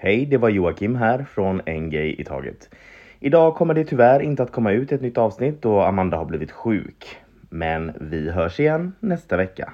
Hej, det var Joakim här från En Gay i Taget. Idag kommer det tyvärr inte att komma ut ett nytt avsnitt då Amanda har blivit sjuk. Men vi hörs igen nästa vecka.